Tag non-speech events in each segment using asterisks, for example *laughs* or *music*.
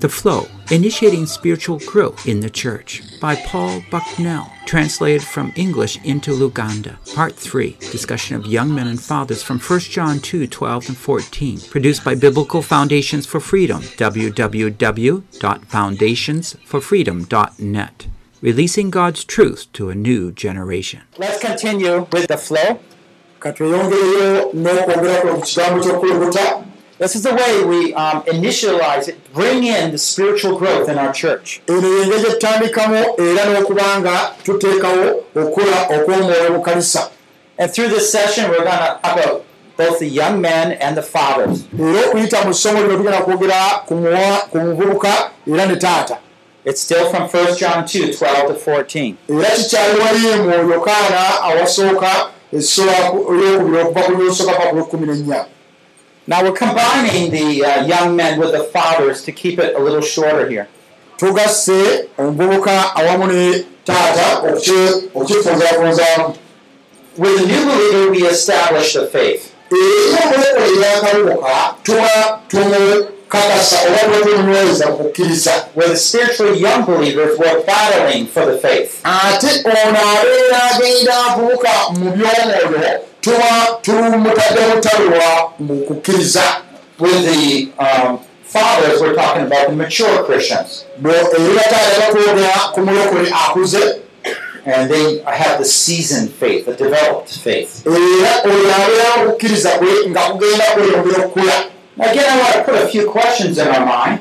The Flow Initiating Spiritual Growth in the Church by Paul Bucknell, translated from English into Luganda. Part 3 Discussion of Young Men and Fathers from 1 John 2 12 and 14. Produced by Biblical Foundations for Freedom, www.foundationsforfreedom.net. Releasing God's truth to a new generation. Let's continue with the flow. This is the way we um, initialize it, bring in the spiritual growth in our church. eno yengeri gye tutandikamu era n'okuba nga tuteekawo okukola okwomwoyo mu kanisa And through this session, we're going to talk about both the young men and the fathers. era okuyita mu ssomo lino tugenda kwogera ku muwa- ku muvubuka era ne taata It's still from 1 John 2 12 to 14. era kikyali wali mu yokaana awasooka essola eyokubiri okuva ku lyosooka paka ku lwekumi n'ennya Now, we're combining the uh, young men with the fathers to keep it a little shorter here. tugasse omuvubuka awamu ne taata okuki- okukifunzaafunzaamu With a new believer, we establish the faith. era omulekole yakawuka tuba tumukakasa oba tuba tumunyweza kukkiriza With the spiritually young believers, we're battling for the faith. ate ono abeera agenda avubuka mu byomwoyo tuba tumutadde mutalwa mu kukkiriza With the um, fathers, we're talking about the mature Christians. And they have the seasoned faith, the developed faith. Again, I want to put a few questions in our mind.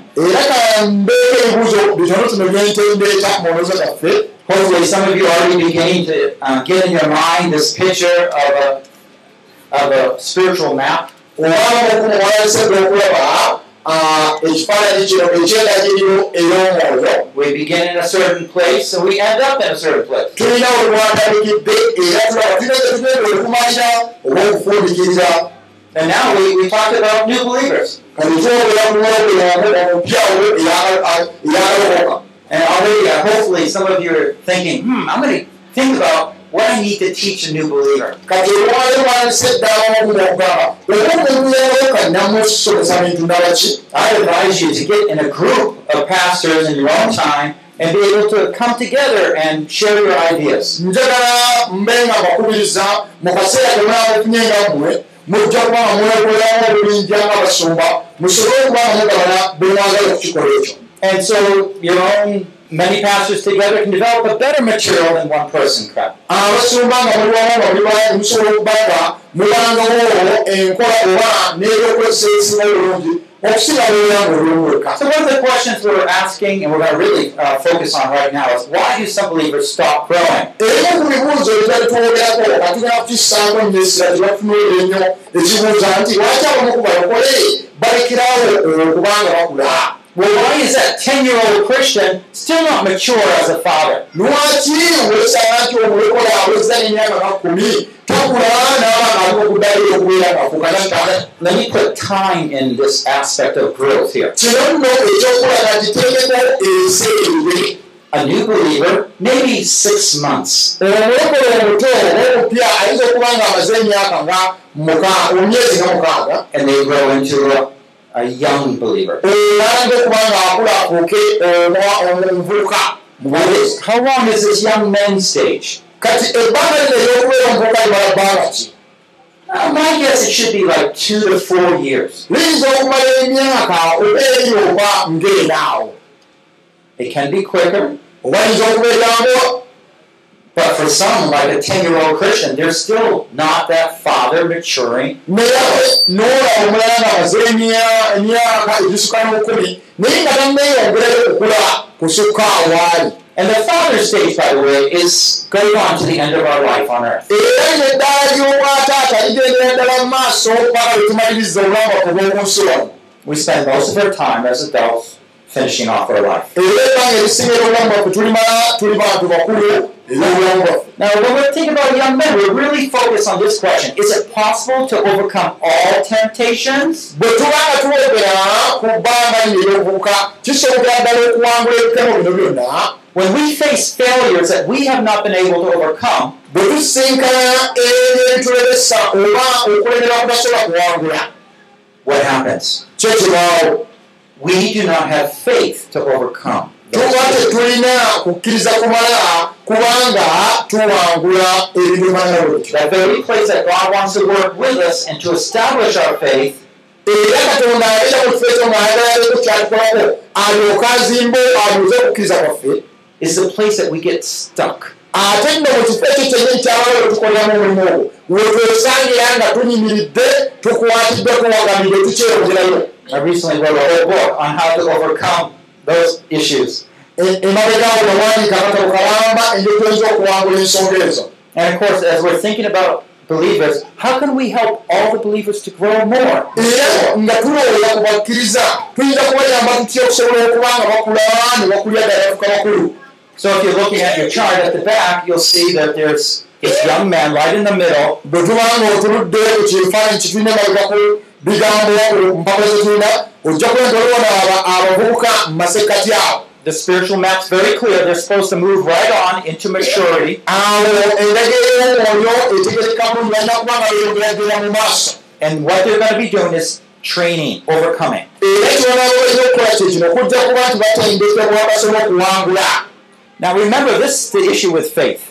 Hopefully, some of you are already beginning to uh, get in your mind this picture of a, of a spiritual map. ey'omwoyo We begin in a certain place, and we end up in a certain place. And now we, we talked about new believers. eyagalokoka And already, uh, hopefully, some of you are thinking, hmm, I'm going to think about what I need to teach a new believer. kati olwali lwanise eddamu okugamba oba omuyaloka namusomesa bintu nabaki I advise you to get in a group of pastors in your own time and be able to come together and share your ideas. njagala mbe nga mbakubiriza mu kaseera kemunaamufunye nga mmwe mujja kuba nga mwekolamu obulunja ng'abasumba musobole okuba nga mugabana bemwagala okukikola ekyo And so your own many pastors together can develop a better material than one person can. abasumba nga muli wamu nga muli wamu musobola okuba nga mubangawo enkola oba n'ebyokozesa ebisinga obulungi okusinga nga olwomweka So one of the questions we're asking and we're going to really uh, focus on right now is why do some believers stop growing? ebimu ku bibuuzo ebitali twogerako nga tugenda kukissaako nnyo essira tebafunuulira ennyo ekibuuza nti lwaki abamu ku balokole balekerawo okubanga bakula Well, why is that 10 year old Christian still not mature as a father? lwaki olesanga nti omulekole aweza n'emyaka nga kkumi takula n'abaana ali okuddayo okubeera ngaafuuka nakitala Let me put time in this aspect of growth here. kino nno ekyokulaga kiteekeko ebiseerere A new believer, maybe six months. and they grow into a, a young believer. omuvubuka mu What is- How long is this young men stage? ki Uh, my guess it should be like two to four years. It can be quicker, oba yinza okuba eryanguwa but for some, like a 10 year old Christian, they're still not that father maturing. And the father stage, by the way, is going on to the end of our life on earth. We spend most of our time as adults finishing off our life. era ebbanga erisingira obulamu bwaffe tulimala tuli bantu bakulu ebyobulamu bwaffe Now, when we're thinking about young men, we're really focused on this question Is it possible to overcome all temptations? nga When we face failures that we have not been able to overcome, what happens? We do not have faith to overcome. tuba tetulina kukkiriza kumala kubanga tuwangula ebintu The very place that God wants to work with us and to establish our faith era katonda abeera mu kifo ekyo ng'ayagala kyatukolako alyoka azimbe abuuze okukkiriza kwaffe is the place that we get stuck. ate nno mu kifo ekyo kyennyini kyabala we tukoleramu omulimu ogwo wetwesangira nga tunyimiridde tukwatiddwa tuwagamire tukyeyongerayo I recently wrote a whole book on how to overcome those issues. emabegaawo nawandiika akatabo kalamba engeri tuyinza okuwangula ensonga ezo And of course, as we're thinking about believers, how can we help all the believers to grow more? So if you're looking at your chart at the back, you'll see that there's this young man right in the middle. Bigambo ku mpapula zetulina ojja kuba nti olibona aba- abavubuka mu masekkati awo The spiritual map's very clear. They're supposed to move right on into maturity. And what they're going to be doing is training, overcoming. Now remember, this is the issue with faith.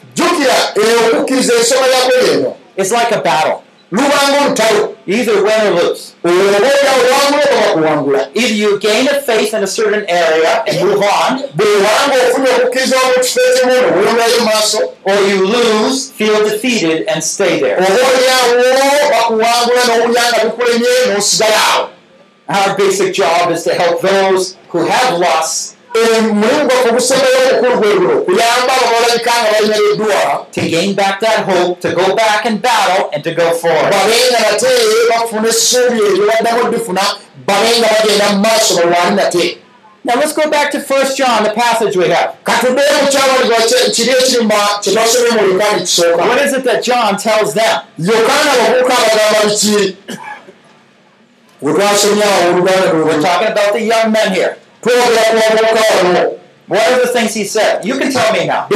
It's like a battle. Lubanga olutalo You either win or lose. oboolya owangula oba kuwangula Either you gain a faith in a certain area and move on, bwewanga ofunye okukkiriza mu kifo ekimu noweyongerayo maaso or you lose, feel defeated, and stay there. obaolyawo bakuwangula n'owulya nga bikulemye n'osigala awo Our basic job is to help those who have lost omulimu gwaffe bwe guno kuyamba abo balabika nga balinyereddwa to gain back that hope, to go back and battle, and to go forward. babenga nate bafuna essuubi eryo baddamu oddifuna babenga bagenda mu maaso balwani nate Now let's go back to 1 John, the passage we have. What is it that John tells them? We're talking about the young men here. What are the things he said? You can tell me now.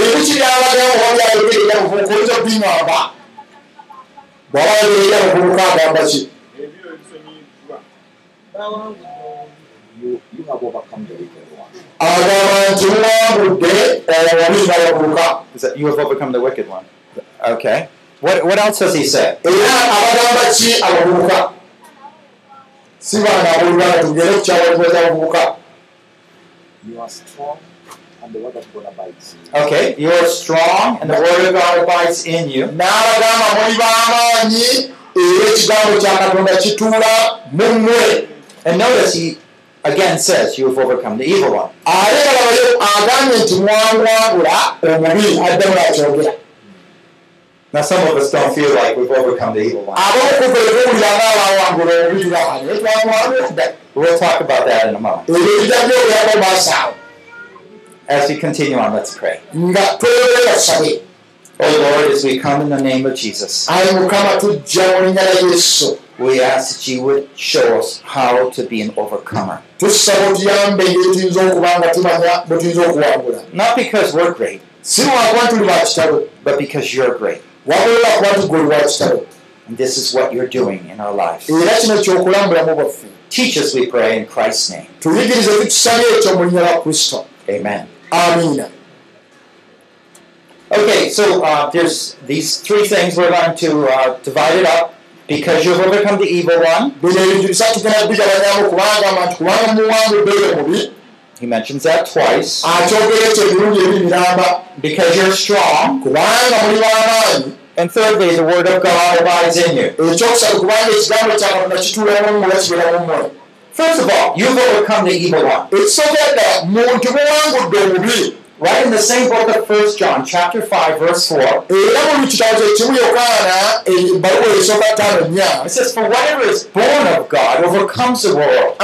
You, you have overcome the wicked one. Is that you have overcome the wicked one? Okay. What, what else does he say? You are strong, and the word of God abides in you. Okay. You are strong, and the word of God abides in you. n'abagamba muli b'amaanyi era ekigambo kya katonda kituula mu mmwe And notice he again says, You have overcome the evil one. Now, some of us don't feel like we've overcome the evil one. We'll talk about that in a moment. As we continue on, let's pray. Oh Lord, as we come in the name of Jesus, we ask that you would show us how to be an overcomer. Not because we're great, but because you're great. Tugwe lwa kitalo And this is what you're doing in our lives. Teach us, we pray, in Christ's name. Amen. amiina Okay, so uh, there's these three things. We're going to uh, divide it up because you've overcome the evil one. He mentions that twice. akyogera ekyo ebirungi ebi biramba Because you're strong. kubanga muli b'amaanyi And thirdly, the word of God abides in you. ekyokusatu kubanga ekigambo kya katonda kituulamu mmwe kibeera mu mmwe First of all, you've overcome the evil one. ekisookera ddala muntu muwangudde omubi Right in the same book of 1 John, chapter 5, verse 4, era mu kitabo kyekimu yokaana ebbaluwa esooka ttaano nnya it says, For whatever is born of God overcomes the world.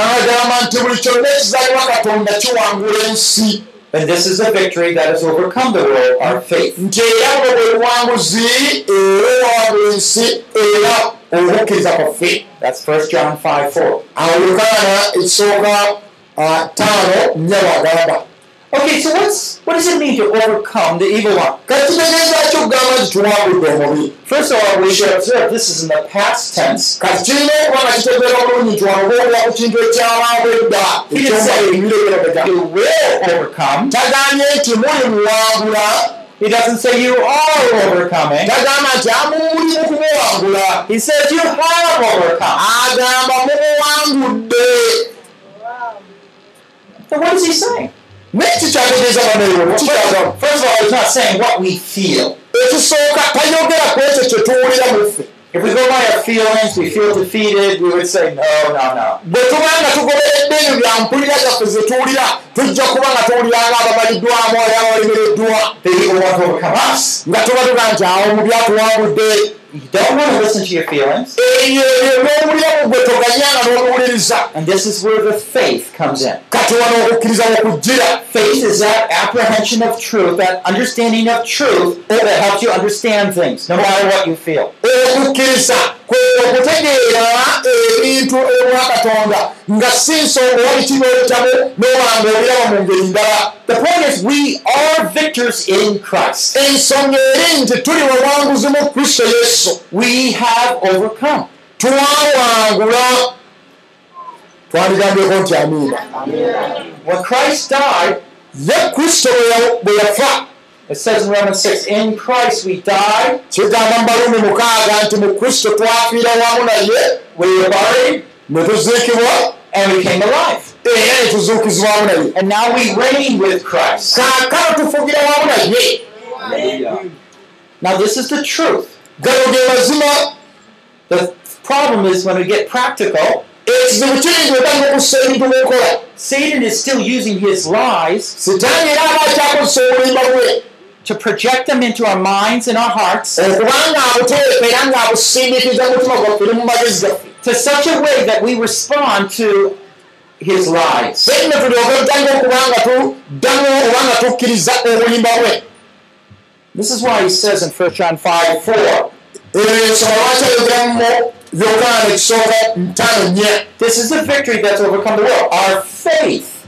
And this is the victory that has overcome the world, our faith. That's 1 John 5, 4. Okay, so what's what does it mean to overcome the evil one? First of all, we should observe this is in the past tense. He didn't say you will overcome. He doesn't say you are overcoming. He says you have overcome. So what is he saying? Ekisooka tayogera ku ekyo kye tuwulira muffe If we go by our feelings, we feel defeated, we would say, no, no, no. bwe tuba nga tugoberedde ebyo bya mpulira zaffe ze tuwulira tujja kuba nga tuwulira nga abamaliddwamu era abalemereddwa The evil one to overcome us. nga tuba tuga nti awo omubi atuwangudde You don't want to listen to your feelings. gwe toganyanga n'obiwuliriza And this is where the faith comes in. Faith is that apprehension of truth, that understanding of truth that helps you understand things, no matter what you feel. okutegeera ebintu ewa katonda nga si nsonga wali kibeetamu n'obanga obiraba mu ngeri ndala The point is, we are victors in Christ. ensonga eri nti tuli bawanguzi mu kristo yesu We have overcome. twawangula twandigambyeko nti amiina When Christ died, ye kristo bwe ya- bwe yafa it says in Romans 6, in Christ we died, kigamba mu baluumi mukaaga nti mu kristo twafiira wamu naye we were buried, ne tuziikibwa and we came alive. era ne tuzuukizibwa wamu naye And now we reign with Christ. kaakano tufugira wamu naye Now, this is the truth. Gano ge mazima The problem is when we get practical, ekizibu kiri wetanga okussa ebintu mukola Satan is still using his lies sitaani era aba akyakozesa obulimba bwe to project them into our minds and our hearts to such a way that we respond to his lies. This is why he says in 1 John 5 4, ensoma lwaki ayogeramu yokaana ekisooka ntano nnya this is the victory that's overcome the world. Our faith.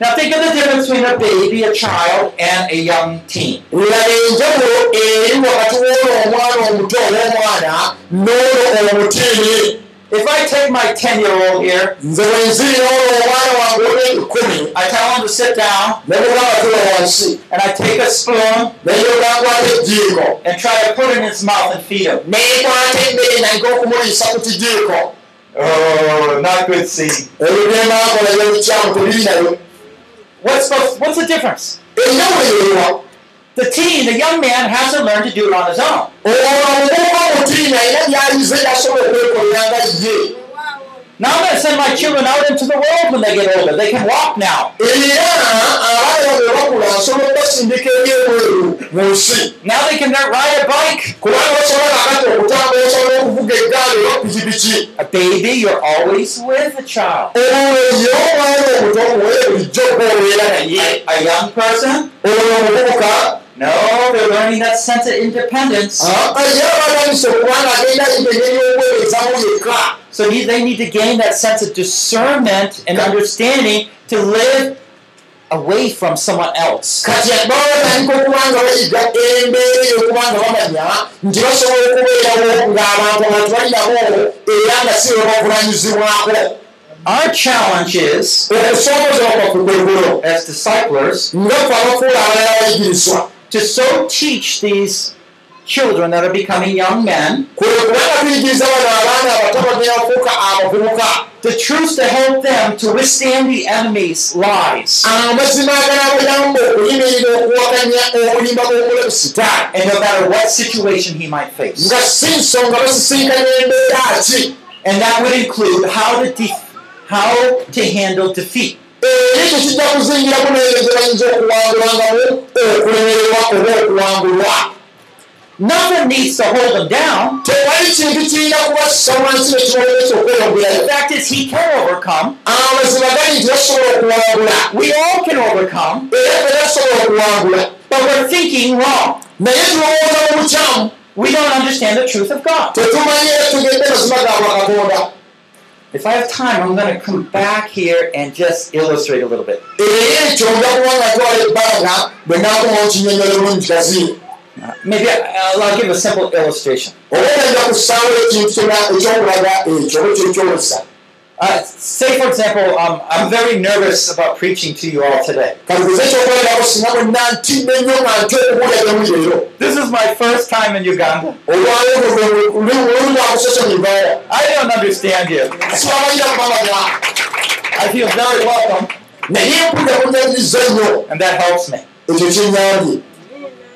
Now think of the difference between a baby, a child, and a young teen. If I take my 10 year old here, nze bwe nzirira ono omwana wange olw'ekikumi I tell him to sit down, ne mugamba tula wansi and I take a spoon neyogangwata ejjiiko and try to put it in his mouth and feed him. neekwata emmere nange okumuliisa ku kijiiko Oh, not good seeing. ebyo byemaakola byebikyamu tebiri nayo What's, supposed, what's the difference? enjawulo eriwa The teen, the young man, has to learn to do it on his own. Now I'm going to send my children out into the world when they get older. They can walk now. Now they can ride a bike. A baby, you're always with a child. A, a young person? No, they're learning that sense of independence. yekka So he- they need to gain that sense of discernment and understanding to live away from someone else. Our challenge is, as disciplers, to so teach these children that are becoming young men the truths to help them to withstand the enemy's lies. And no matter what situation he might face. And that would include how to de- how to handle defeat. Era ekyo kijja kuzingiramu naye ze bayinza okuwangulangamu okulemererwa oba okuwangulwa Nothing needs to hold them down. The fact is, he can overcome. We all can overcome, but we're thinking wrong. We don't understand the truth of God. If I have time, I'm going to come back here and just illustrate a little bit. Uh, maybe I, I'll, I'll give a simple illustration. Uh, say, for example, um, I'm very nervous about preaching to you all today. This is my first time in Uganda. I don't understand you. I feel very welcome, and that helps me.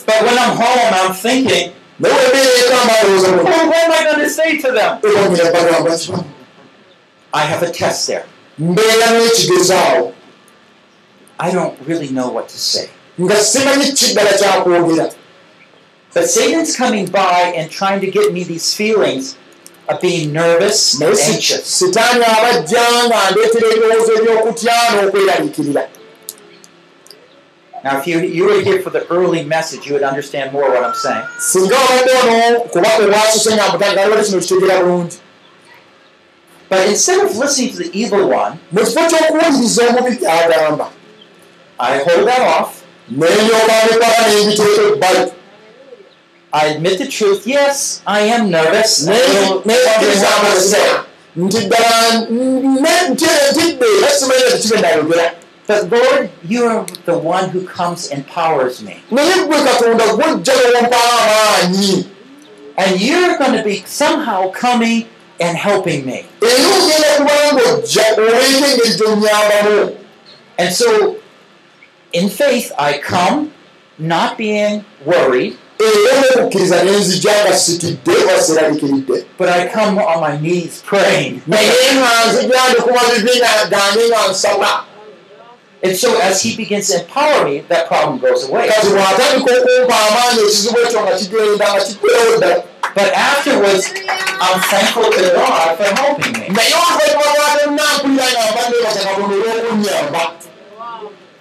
But when I'm home, I'm thinking, what am I going to say to them? I have a test there. mbeera n'ekigezaawo I don't really know what to say. nga simanyi kiddala kyakwogera But Satan's coming by and trying to get me these feelings of being nervous, naye si- anxious. sitaani abajja nga ndeetera ebirowoozo ebyokutya n'okweraliikirira Now, if you, you were here for the early message, you would understand more what I'm saying. singa obadde ono kuba obwasuse nga mutagaliwole kino kitegeera bulungi But instead of listening to the evil one, mu kifo ky'okuwuliriza omubi gy'agamba I hold that off. nenyoobanekwala n'embiteeka ebbali I admit the truth. Yes, I am nervous. I Naye- don't naye wonder kkiriza what to amazima say. nti ddala ne- nti- ntidde era simanyi nti kibe nayogera But Lord, you are the one who comes and empowers me. And you're going to be somehow coming and helping me. And so, in faith, I come, not being worried, but I come on my knees praying. And so, as He begins to empower me, that problem goes away. But afterwards, I'm thankful to God for helping me.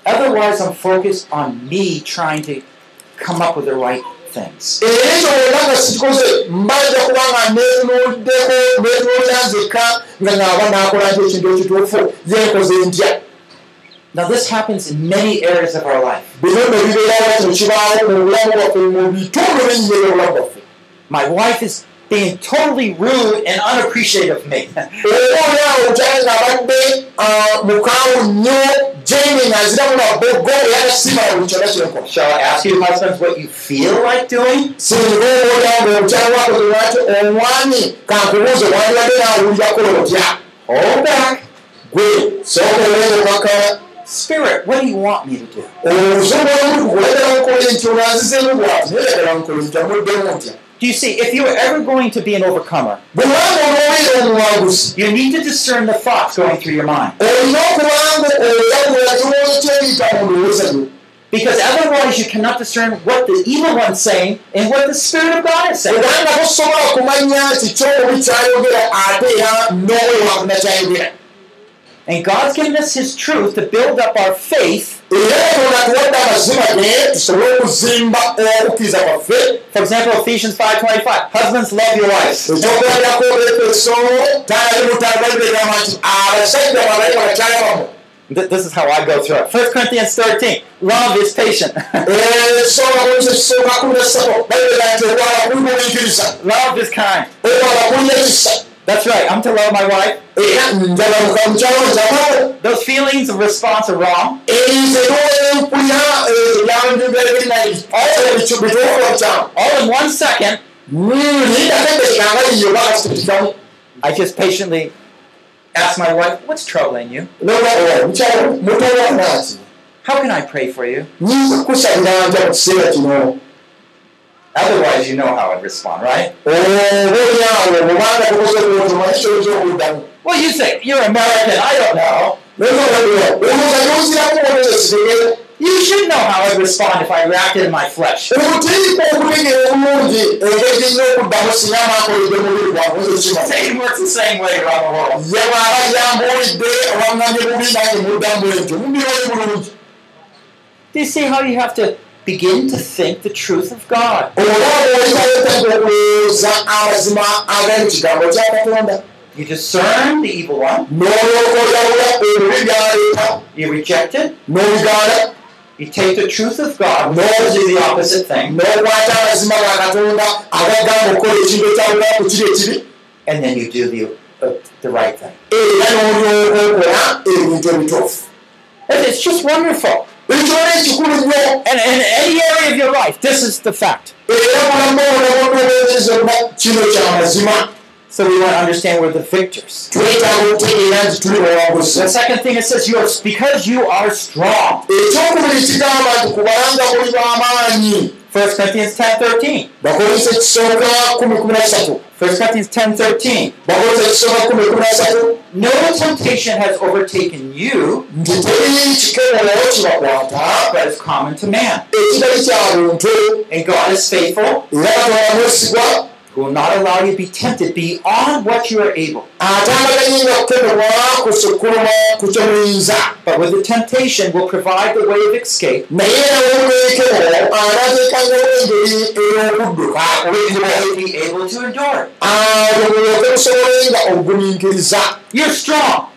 Otherwise, I'm focused on me trying to come up with the right things. Now, this happens in many areas of our life. My wife is being totally rude and unappreciative of me. ah, Shall I ask you, husbands, what you feel like doing? naawulirako otya Hold back. Spirit, what do you want me to do? Do you see, if you are ever going to be an overcomer, you need to discern the thoughts going through your mind. Because otherwise, you cannot discern what the evil one's saying and what the Spirit of God is saying. And God's given us His truth to build up our faith. For example, Ephesians 5.25, husbands love your wives. This is how I go through it. 1 Corinthians 13, love is patient. *laughs* love is kind. That's right, I'm to love my wife. njamawo Those feelings of response are wrong. enoempulira ebyanjuberabirinabituufu bitamu All in one second, kasitutikamu I just patiently ask my wife, what's troubling you? How can I pray for you? Otherwise, you know how I'd respond, right? okuddamu Well, you say, you're American, I don't know. You should know how I'd respond if I reacted in my flesh. Satan works the same way around the world. Do you see how you have to begin to think the truth of God? You discern the evil one, you reject it, you take the truth of God, which is the opposite thing, and then you do the, uh, the right thing. And It's just wonderful. And in any area of your life, this is the fact. So we want to understand we're the victors. The second thing it says, you are because you are strong. Ekyokubiri kigamba nti kubanga muli b'amaanyi 1 Corinthians 10 13. bakozesa ekisooka 113 1 Corinthians 10 13. bakozesa ekisooka 113 No temptation has overtaken you, nti teri kikebolawo kibakwata but is common to man. ekitali kya buntu And God is faithful, era katonda mwesigwa who will not allow you to be tempted beyond what you are able. atambaganyinga kukebebwa kusukkuluma ku kyo muyinza But with the temptation will provide the way of escape, naye nawe mulekebo anateekangawo engeri ey'okudduka you will be able to endure. awo mulyoke musobolenga ogumiikiriza You're strong.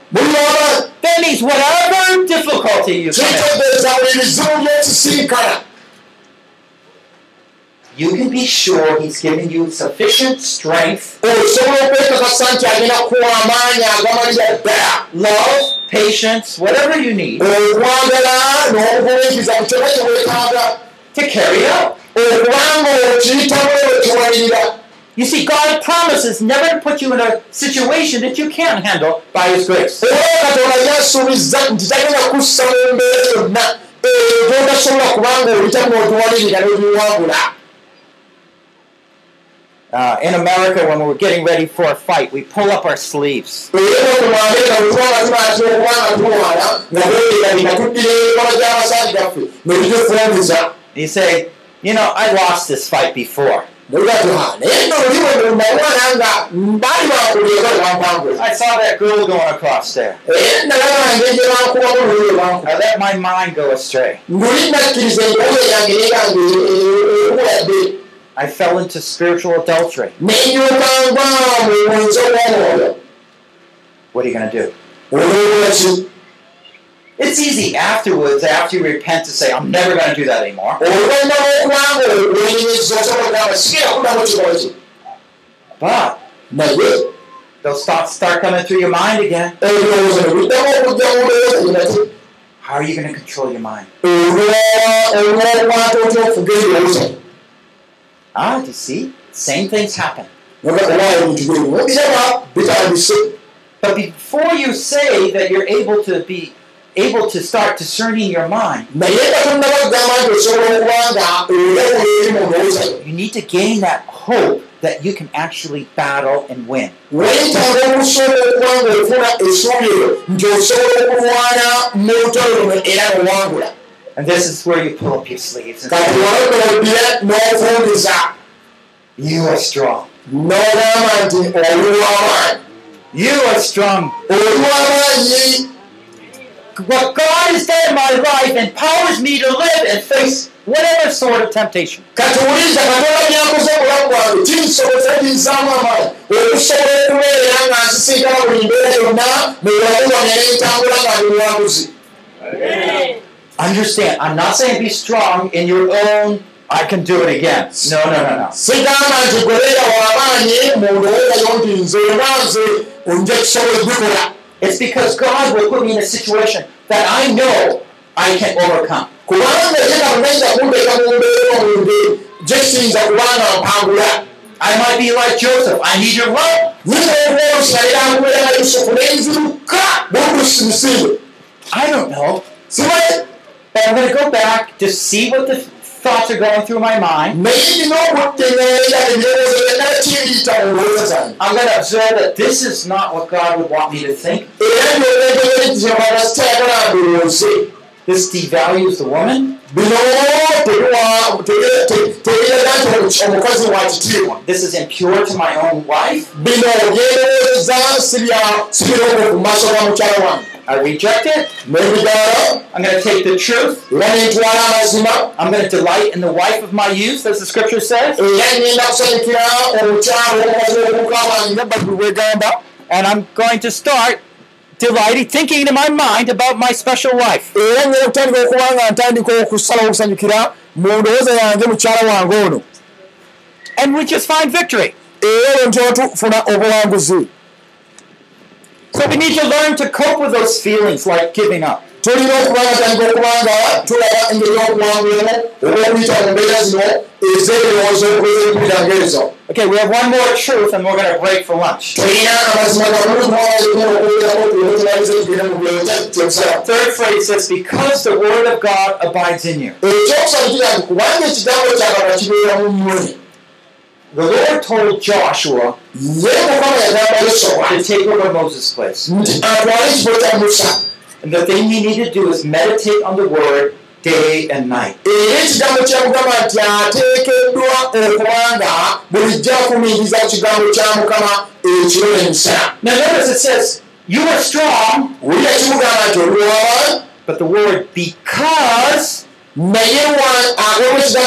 That means whatever difficulty you come in, kitegeeza buli bizibu by'ekisinkana you can be sure He's giving you sufficient strength, love, patience, whatever you need to carry out. You see, God promises never to put you in a situation that you can't handle by His grace. era katonda yasuubiza nti tagenda kussa mu mbeera yonna eyo gy'otasobola kubanga oyitamu otuwalirira n'obiwangula Uh, in America, when we're getting ready for a fight, we pull up our sleeves. You say, you know, I lost this fight before. I saw that girl going across there. I let my mind go astray. I fell into spiritual adultery. What are you going to do? It's easy afterwards, after you repent, to say, I'm never going to do that anymore. But those thoughts start coming through your mind again. How are you going to control your mind? Ah, you see? Same things happen. But before you say that you're able to be able to start discerning your mind, you need to gain that hope that you can actually battle and win. And this is where you pull up your sleeves. And kati wanonoodira n'ofumbiza You are strong. n'ogamba nti oli w'amaanyi You are strong. oli w'amaanyi What God has done in my life empowers me to live and face whatever sort of temptation. kati wuliriza katonda byakoze obulamu bwange kinsobozesa binsaamu amaanyi okusobola okubeera nga nsisinkana buli mbeera yonna newakulwanya n'entambula nga ndi muwanguzi Understand, I'm not saying be strong in your own, I can do it again. No, no, no, no. sigamba nti gobeera w'amaanyi mu ndowooza yo nti nze nga nze onja kusobola ebikola It's because God will put me in a situation that I know I can overcome. kubanga ye yinza kunteeka mu mbeera omumbe gye siyinza kubanga mpangula I might be like Joseph. I need your help. nga I don't know. But I'm going to go back to see what the thoughts are going through my mind. I'm going to observe that this is not what God would want me to think. This devalues the woman. This is impure to my own wife. I reject it. I'm going to take the truth. I'm going to delight in the wife of my youth, as the scripture says. bwegamba and I'm going to start delighting, thinking in my mind about my special wife. And we just find victory. So we need to learn to cope with those feelings like giving up. tulina okuba nga tandika okuba nga tulaba engeri y'okuwangulamu oba okuyita mu mbeera zino ez'ebirowoozo okubeera ezo Okay, we have one more truth and we're going to break for lunch. Third phrase says, because the word of God abides in you. The Lord told Joshua to take over Moses' place. And the thing you need to do is meditate on the word day and night. Now notice it says, you are strong, but the word because naye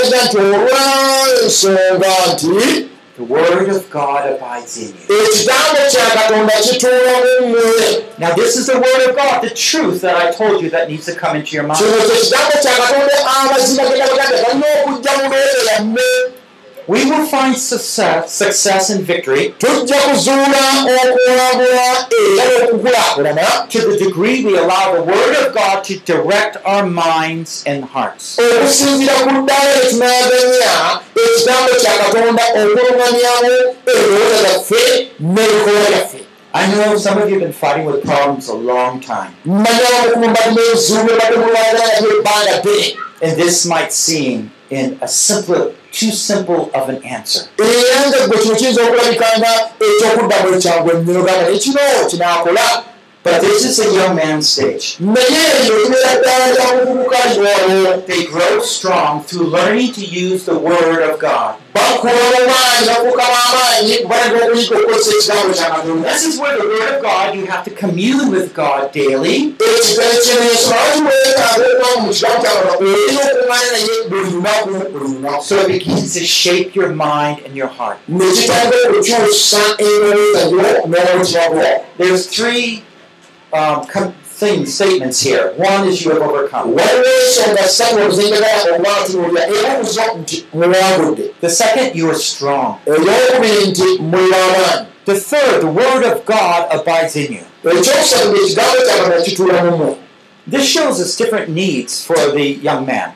kiga nti olw'ensonga nti the word of God abides in you. ekigambo kya katonda kituula mu mmwe Now this is the word of God, the truth that I told you that needs to come into your mind. We will find success, success and victory. Tujja kuzuula okuwangula era n'okukulaakulana to the degree we allow the word of God to direct our minds and hearts. okusinziira ku ddala etunaganya ekigambo kya katonda okulungamyamu ebirowooza byaffe n'ebikolwa byaffe I know some of you have been fighting with problems a long time, and this might seem in a simple, too simple of an answer. era nga gwe kino kiyinza okulabika nga ekyokuddamu ekyangu ennyo gamba ekino kinaakola But this is a young man's stage. They grow strong through learning to use the word of God. This is where the word of God, you have to commune with God daily. So it begins to shape your mind and your heart. There's three um, com- things, statements here. One is you have overcome. The second, you are strong. The third, the word of God abides in you. This shows us different needs for the young man.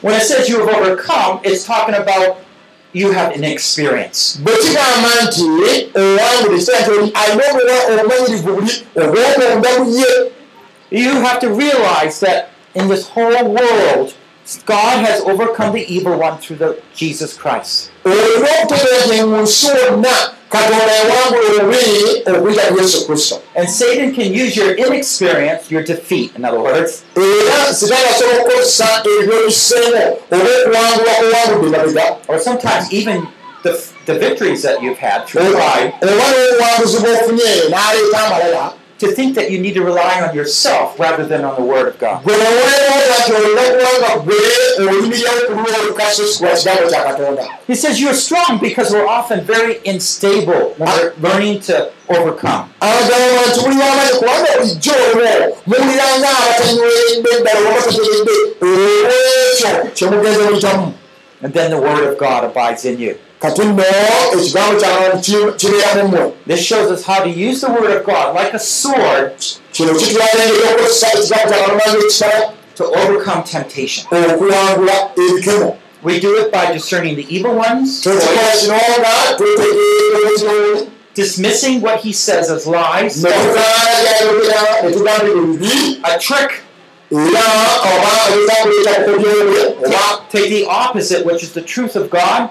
When it says you have overcome, it's talking about you have an experience. bwe kigamba nti owangudde kiseera nti alina okuba obumanyirivu buli obwomunda mu ye You have to realize that in this whole world, God has overcome the evil one through the Jesus Christ. And Satan can use your inexperience, your defeat, in other words, or sometimes even the, the victories that you've had through pride, to think that you need to rely on yourself rather than on the Word of God. He says you're strong because we're often very unstable when we're learning to overcome. And then the Word of God abides in you. Kati nno ekigambo kya kibeera mu mmwe This shows us how to use the Word of God like a sword kino kitulaga engeri okukozesa ekigambo kya katonda ng'ekitala to overcome temptation. okuwangula ebikemo. We do it by discerning the evil ones, dismissing what he says as lies, a trick, take the opposite, which is the truth of God,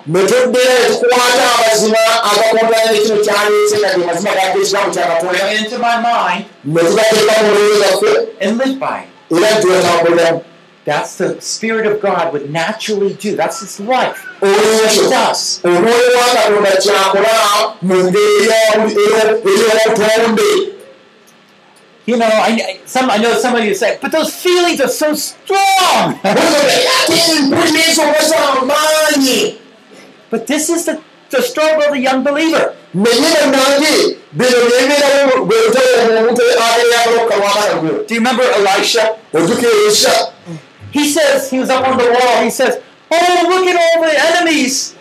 bring it into my mind, and live by it. That's the Spirit of God would naturally do. That's his life. olwekyo He does. You know, I, I- some, I know some of you say, but those feelings are so strong. *laughs* but this is the, the struggle of the young believer. Do you remember Elisha? He says, he was up on the wall, he says, Oh, look at all the enemies.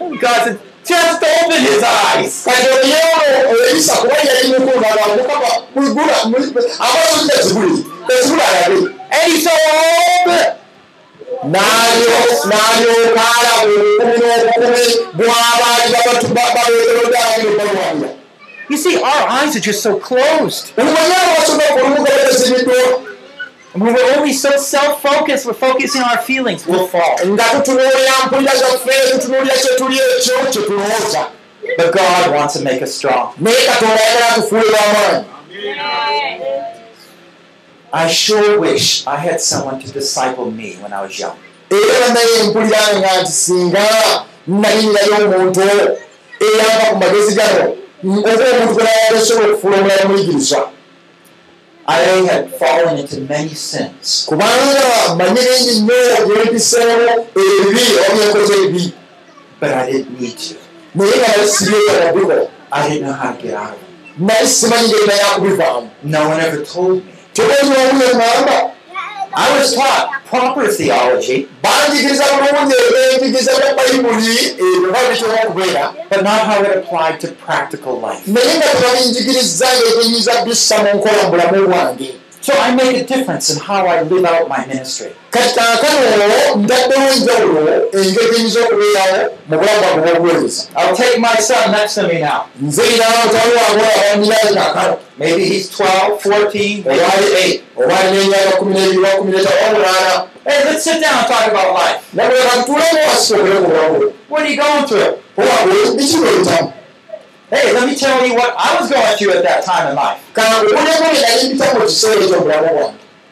And God said, Just open his eyes. kati oyewo erisa kuba yali mukunagambukaba mwigula amaaso gazibuli ezibula alabe And he saw all the n'alyoka alaba obukumi n'obukumi bw'abaali babeeteroddange balwanira You see, our eyes are just so closed. We we're only so self-focused, we're focusing on our feelings, we'll fall. But God wants to make us strong. I sure wish I had someone to disciple me when I was young. era I had fallen into many sins. kubanga manye bingi nnyo byempiseewo ebibi oba byenkoze ebi But I didn't need to. naye nga nali sibyeyagadduko I didn't know how to get out of it. nali simanyi ngeri naye akubivaamu No one ever told me. kyokoziwamuyo ŋŋamba I was taught proper theology, but not how it applied to practical life. So I make a difference in how I live out my ministry. I'll take my son next to me now. Maybe he's 12, 14, maybe he's 8. oba alina emyaka kumi n'ebiri oba kumi n'etaano oba munaana Hey, let's sit down and talk about life. What are you going through? Hey, let me tell you what I was going through at that time in life.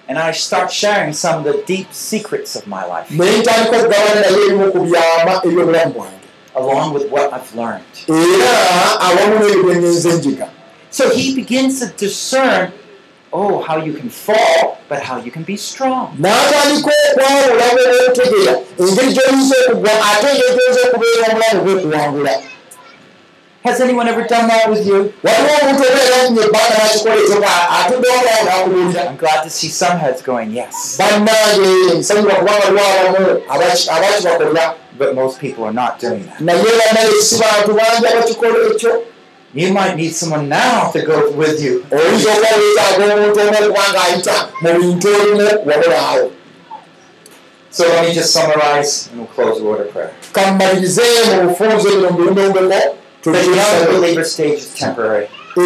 And I start sharing some of the deep secrets of my life, along with what I've learned. So he begins to discern, oh, how you can fall, but how you can be strong. Has anyone ever done that with you? I'm glad to see some heads going, yes. But most people are not doing that. You might need someone now to go with you. So let me just summarize and we'll close a word of prayer.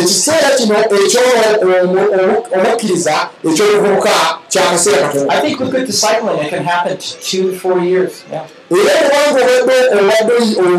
Ekiseera kino ekyomukkiriza ekyobuvubuka kyakaseera katono Era obanga obadde obadde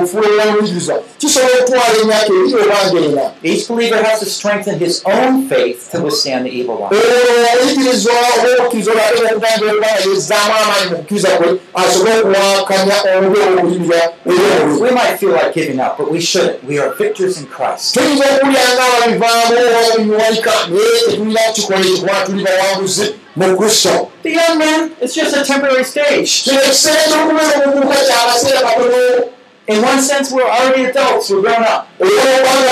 ofuula omuyigiriza kisobola okutwala emyaka ebiri obanga ena Each believer has to strengthen his own faith to withstand the evil one. olwo omuyigirizwa oba obukkiriza olwate okutangira okubanga yezzaamu amaanyi mu kukkiriza kwe asobole okuwakanya omubi obuyimira eri obubi We might feel like giving up, but we shouldn't. We are victors in Christ. tuyinza okuwulira nga ababivaamu oba bimuwalika naye tetulina kukikola ekyo kubanga tuli bawanguzi mu kristo The young man, it's just a temporary stage. kino ekiseera ky'okubeera omuvubuka kyakaseera katono In one sense, we're already adults, we're grown up. But on the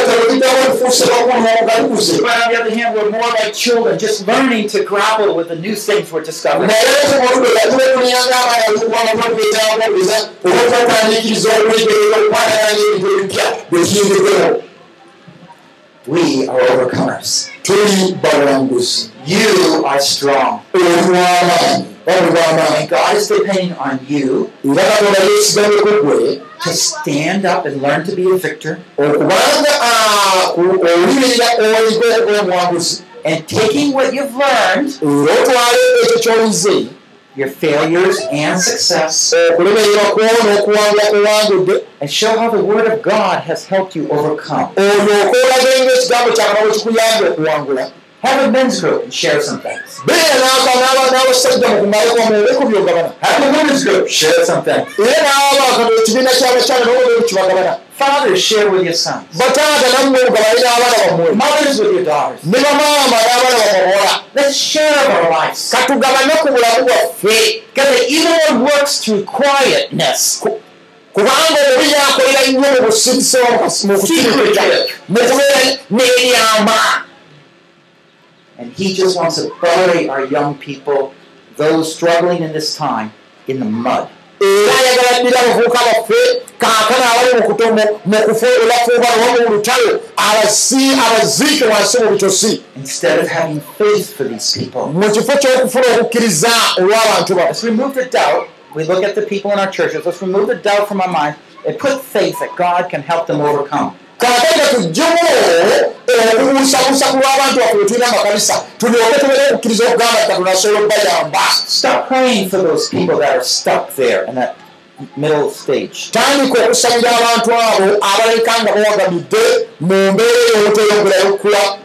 other hand, we're more like children, just learning to grapple with the new things we're discovering. We are overcomers. tuli bawanguzi You are strong. olwamaanyi wabuli bw'amaanyi And God is depending on you. Era katonda yeesigameko gwe to stand up and learn to be a victor. Okubanga ku- owulirira oliko omuwanguzi and taking what you've learned, your failures and success, kuwangudde and show how the Word of God has helped you overcome. Olyoka olagenga ekigambo kyakama bwe kikuyambye okuwangula Have a men's group and share some things. beera n'aba- n'aba- n'abasajja mukumaleko mubeeko byogabana Have a women's group, share something. era n'aba ekibiina ky'abakyala nabo kibagabana Fathers, share with your sons. bataata nammwe mugabane n'abaana bammwe Mothers with your daughters. ne bamaama n'abaana babawola Let's share our lives. katugabane ku bulamu bwaffe Because the evil one works through quietness. kubanga omubi yakolera nnyo mu busirisi mu kutirikita mu kubeera n'eryama And he just wants to bury our young people, those struggling in this time, in the mud. era ayagala ddira abavubuka baffe kaakana abali mu kufuulafuuba oba mu lutalo abaziike wansi mu bitosi Instead of having faith for these people. mu kifo ky'okufuna okukkiriza olw'abantu baffe Let's remove the doubt. We look at the people in our churches. Let's remove the doubt from our minds and put faith that God can help them overcome. Kaakati tuggyemu okubuusabuusa ku lw'abantu baffe betulina makanisa tulyoke tubeere okukkiriza okugamba nti katonda asobola okubayamba Stop praying for those people that are stuck there in that middle stage. tandika okusabira abantu abo abaleka nga bawagamidde mu mbeera ey'obuteyongerayo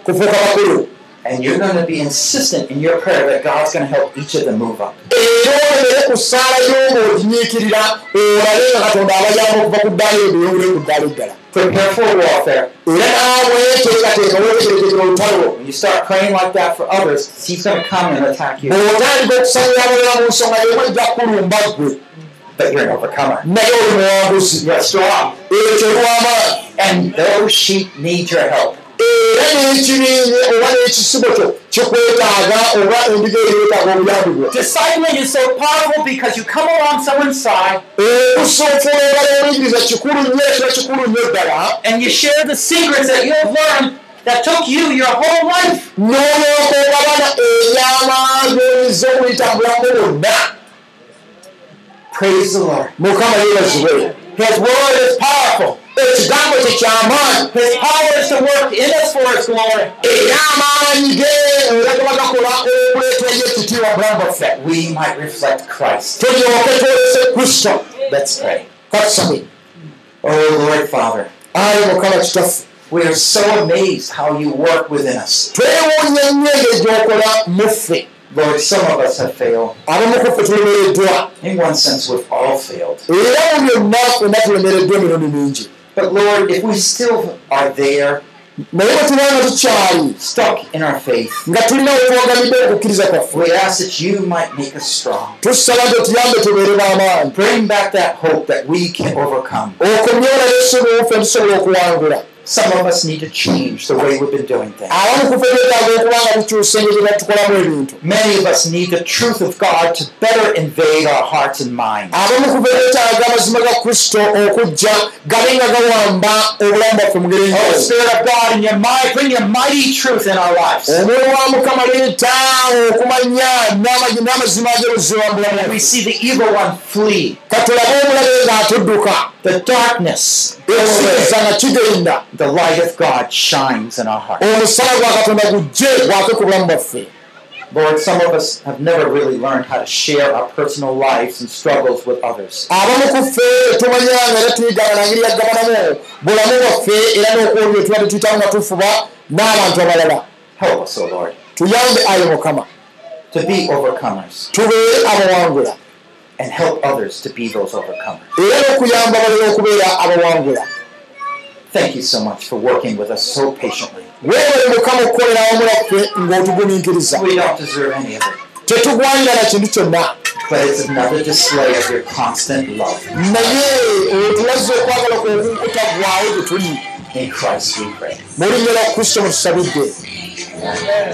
kufuuka bakulu And you're going to be insistent in your prayer that God's going to help each of them move up. era Prepare for warfare. When you start praying like that for others, He's going to come and attack you. But you're an overcomer. You're strong. And those sheep need your help. Era n'ekibinye oba n'ekisibo kyo kikwetaaga oba endiga eyo yeetaaga obuyambi bwo Discipling is so powerful because you come along someone's side okusoofula obala obuyigiriza kikulu nnyo ekiba kikulu nnyo ddala and you share the secrets that you have learned that took you your whole life. n'olyoka ogabana ebyamaanyi oyinza okuyitambulamu bonna Praise the Lord. mukama yeebazibwe His word is powerful. Ekigambo kye kyamaanyi in era amaanyi ge era gaba gakola okuleeterayo ekitiibwa bulamu bwaffe That we might reflect Christ. tulyoke twolese kristo Let's pray. katusabe Oh Lord Father, ayi mukama kitaffe we are so amazed how you work within us. Lord, some of us have failed. In one sense, we've all failed. But Lord, if we still are there, naye bwe tuba nga tukyali stuck in our faith, nga tulina wetuwagamidde okukkiriza kwaffe we ask that you might make us strong. tusaba nti otuyambe tubeere b'amaanyi Bring back that hope that we can overcome. tusobola okuwangula Some of us need to change the way we've been doing things. Many of us need the truth of God to better invade our hearts and minds. Oh, Spirit of God, in your mind, bring your mighty truth in our lives. And we see the evil one flee. The darkness, kigenda the light of God shines in our hearts. omusala gwa katonda gujje gwake ku bulamu bwaffe Lord, some of us have never really learned how to share our personal lives and struggles with others. abamu ku ffe tumanyanga era tuyigana nangeri yagabanamu bulamu bwaffe era n'okwolwo bye tuba tetuyitamu nga tufuba n'abantu abalala Help us, O Lord, tuyambe ayi mukama to be overcomers tubeere abawangula and help others to be those overcomers. era n'okuyamba abalala okubeera abawangula Thank you so much for working with us so patiently. weebale mukama okukolera awamu laffe ng'otugumiikiriza We don't deserve any of it, tetugwanira na kintu kyonna. But it's another display of your constant love. naye otulaze okwagala kwokutagwawo gye tuli. In Christ we pray. mu linnya lya kristo mwe tusabidde.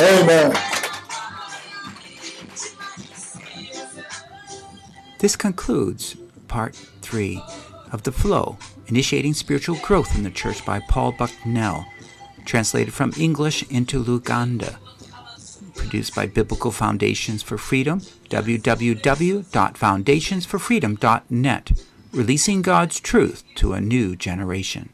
Amen. This concludes part three of The Flow Initiating Spiritual Growth in the Church by Paul Bucknell, translated from English into Luganda. Produced by Biblical Foundations for Freedom, www.foundationsforfreedom.net, releasing God's truth to a new generation.